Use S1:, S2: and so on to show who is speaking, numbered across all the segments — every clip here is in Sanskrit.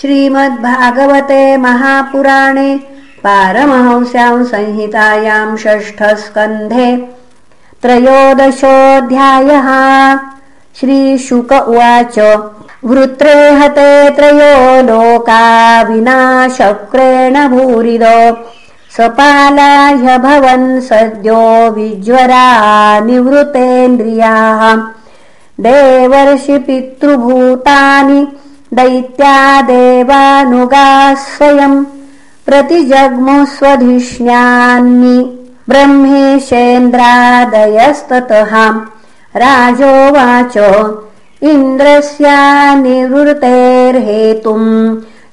S1: श्रीमद्भागवते महापुराणे पारमहंस्यां संहितायां षष्ठस्कन्धे त्रयोदशोऽध्यायः। श्रीशुक उवाच वृत्रे हते त्रयो लोका विनाशक्रेण भूरिदो सपालाय भवन् सद्यो विज्वरा निवृतेन्द्रियाः। देवर्षि दैत्यादेवानुगाः प्रतिजग्मुस्वधिष्ण्यान्नि ब्रह्मेशेन्द्रादयस्ततः राजोवाच इन्द्रस्यानिवृतेर्हेतुम्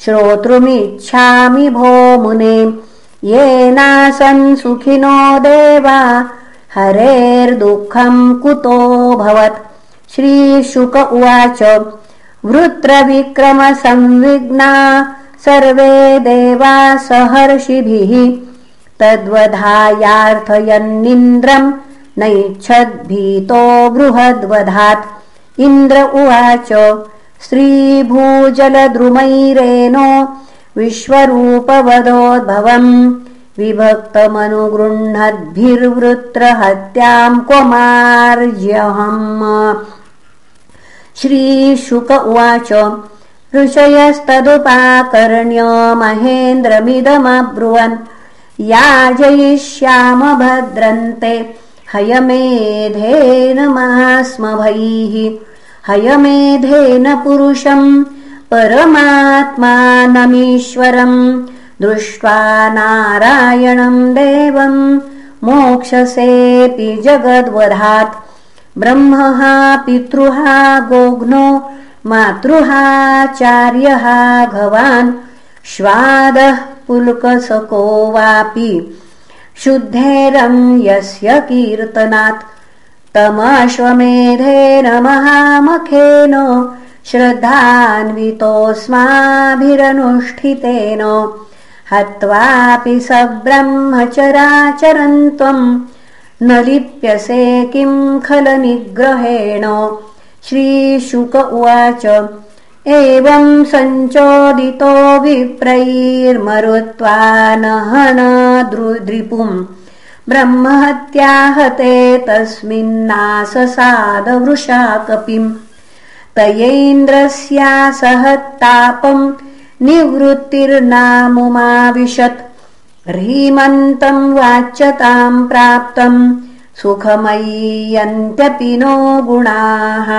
S1: श्रोतृमिच्छामि भो मुने येनासन् सुखिनो देवा हरेर्दुःखम् कुतोऽभवत् श्रीशुक उवाच वृत्रविक्रमसंविघ्ना सर्वे देवा सहर्षिभिः तद्वधायार्थयन्निन्द्रम् नैच्छद्भीतो बृहद्वधात्। इन्द्र उवाच स्त्रीभूजलद्रुमैरेनो विश्वरूपवदोद्भवम् विभक्तमनुगृह्णद्भिर्वृत्रहत्याम् क्वमार्यहम् श्रीशुक उवाच। ऋषयस्तदुपाकर्ण्य महेन्द्रमिदमब्रुवन्। याजयिष्याम भद्रन्ते। हयमेधेन मास्मभैः हयमेधेन पुरुषम् परमात्मानमीश्वरम् दृष्ट्वा नारायणम् देवम् मोक्षसेऽपि जगद्वधात् ब्रह्मः पितृः गोघ्नो मातृहाचार्यः भवान् श्वादः पुल्कसको वापि। शुद्धेरम् यस्य कीर्तनात् तमश्वमेधेन महामखेन श्रद्धान्वितोऽस्माभिरनुष्ठितेन। हत्वापि स ब्रह्मचराचरन्त्वम् न लिप्यसे किम् खलनिग्रहेण श्रीशुक उवाच एवम् सञ्चोदितो विप्रैर्मरुत्वा नहनदृद्रिपुम् ब्रह्महत्याहते तस्मिन्नाससादवृषा कपिम् तयैन्द्रस्यासहत्तापम् निवृत्तिर्नामुमाविशत् ह्रीमन्तम् वाच्यताम् प्राप्तम् सुखमय्यन्त्यपि नो गुणाः।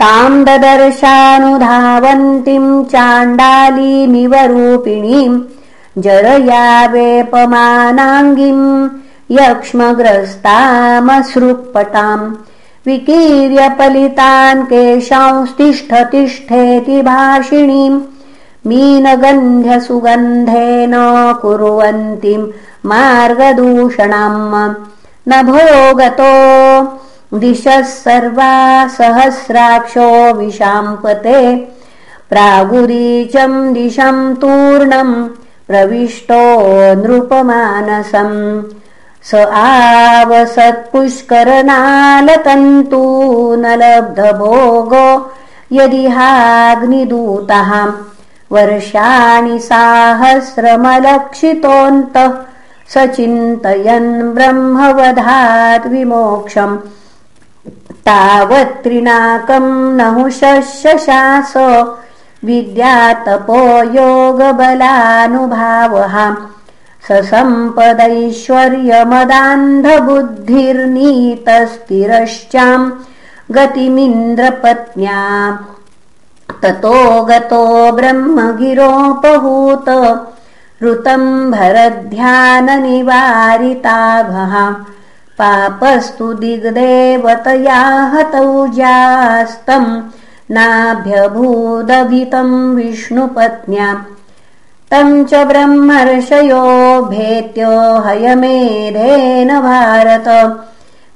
S1: ताम् ददर्शानुधावन्तीम् चाण्डालीमिव रूपिणीम् जरया वेपमानाङ्गिम् यक्ष्मग्रस्तामसृक्पटाम् विकीर्यपलितान् केशांस्तिष्ठतिष्ठेति भाषिणीम् मीनगन्ध्यसुगन्धेन कुर्वन्तीम् मार्गदूषणम्। न भोगतो दिशः सर्वा सहस्राक्षो विशाम्पते। प्रागुरीचम् दिशम् तूर्णम् प्रविष्टो नृपमानसम्। स आवसत्पुष्करनालतन्तू न लब्धभोगो यदिहाग्निदूतः वर्षाणि साहस्रमलक्षितोऽन्तः स चिन्तयन् ब्रह्मवधात् विमोक्षम्। तावत्त्रिनाकम् नहुशशास विद्यातपो योगबलानुभावः। स सम्पदैश्वर्यमदान्धबुद्धिर्नीतस्तिरश्चाम् गतिमिन्द्रपत्न्या ततो गतो ब्रह्मगिरोपहूत। ऋतम् भरध्याननिवारिताभः पापस्तु दिग्देवतया हतौजास्तम् नाभ्यभूदभितम् विष्णुपत्न्या। तम् च ब्रह्मर्षयो भेत्य हयमेधेन भारत।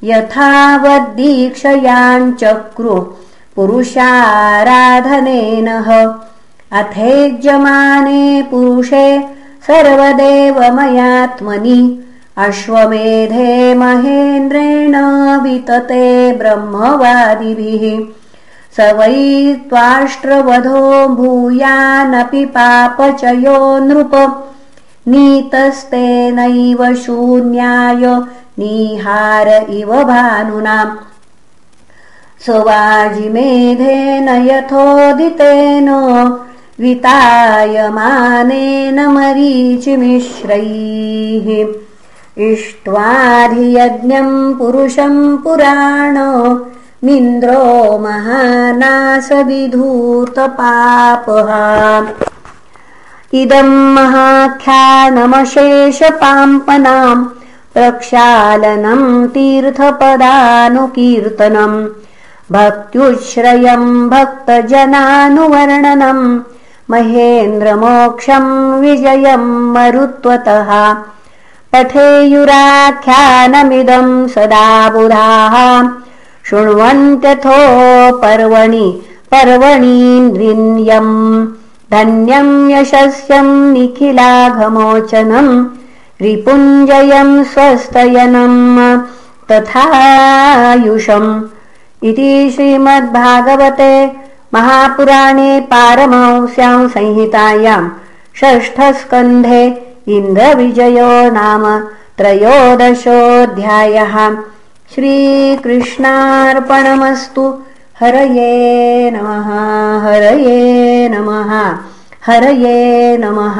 S1: यथावद्दीक्षयाञ्चक्रु पुरुषाराधनेन। अथेज्यमाने पुरुषे सर्वदेवमयात्मनि। अश्वमेधे महेन्द्रेण वितते ब्रह्मवादिभिः। स वै त्वाष्ट्रवधो भूयानपि पापचयो नृप। नीतस्तेनैव शून्याय निहार इव भानुनाम् सुवाजिमेधेन यथोदितेन वितायमानेन मरीचिमिश्रैः। इष्ट्वाधियज्ञम् पुरुषम् पुराण मिन्द्रो महानासविधूर्तपापः। इदम् महाख्यानमशेषपाम्पनाम् प्रक्षालनम् तीर्थपदानुकीर्तनम् भक्त्युश्रयम् भक्तजनानुवर्णनम् महेन्द्रमोक्षम् विजयम् मरुत्वतः। पठेयुराख्यानमिदम् सदा बुधाः। शृण्वन्त्यथो पर्वणि पर्वणीन्द्रियम् धन्यम् यशस्यम् निखिलाघमोचनम् रिपुञ्जयम् स्वस्तयनम् तथायुषम् इति श्रीमद्भागवते महापुराणे पारमंस्यां संहितायाम् षष्ठस्कन्धे इन्द्रविजयो नाम त्रयोदशोऽध्यायः। श्रीकृष्णार्पणमस्तु। हरये नमः हरये नमः हरये नमः